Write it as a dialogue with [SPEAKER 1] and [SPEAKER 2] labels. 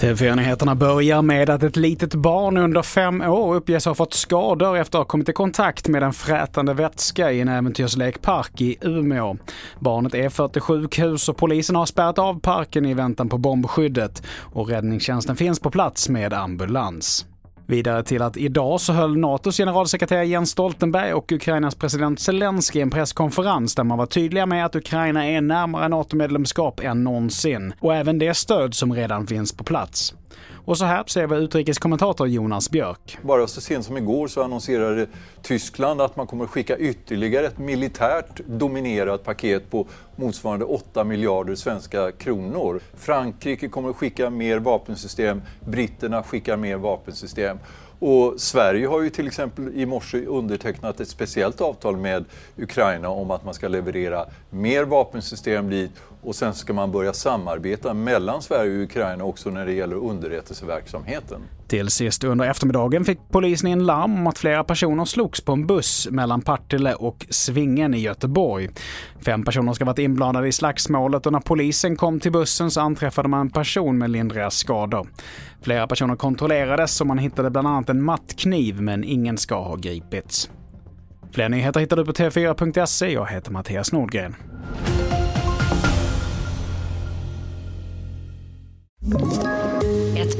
[SPEAKER 1] TV4-nyheterna börjar med att ett litet barn under fem år uppges ha fått skador efter att ha kommit i kontakt med en frätande vätska i en äventyrslekpark i Umeå. Barnet är fört till sjukhus och polisen har spärrat av parken i väntan på bombskyddet och räddningstjänsten finns på plats med ambulans. Vidare till att idag så höll NATOs generalsekreterare Jens Stoltenberg och Ukrainas president Zelensky en presskonferens där man var tydliga med att Ukraina är närmare NATO-medlemskap än någonsin och även det stöd som redan finns på plats. Och så här säger vår utrikeskommentator Jonas Björk.
[SPEAKER 2] Bara så sent som igår så annonserade Tyskland att man kommer att skicka ytterligare ett militärt dominerat paket på motsvarande 8 miljarder svenska kronor. Frankrike kommer att skicka mer vapensystem, britterna skickar mer vapensystem. Och Sverige har ju till exempel i morse undertecknat ett speciellt avtal med Ukraina om att man ska leverera mer vapensystem dit och sen ska man börja samarbeta mellan Sverige och Ukraina också när det gäller underrättelseverksamheten.
[SPEAKER 1] Till sist under eftermiddagen fick polisen in larm om att flera personer slogs på en buss mellan Partille och Svingen i Göteborg. Fem personer ska ha varit inblandade i slagsmålet och när polisen kom till bussen så anträffade man en person med lindriga skador. Flera personer kontrollerades och man hittade bland annat en mattkniv men ingen ska ha gripits. Fler nyheter hittar du på tv4.se. Jag heter Mattias Nordgren.
[SPEAKER 3] you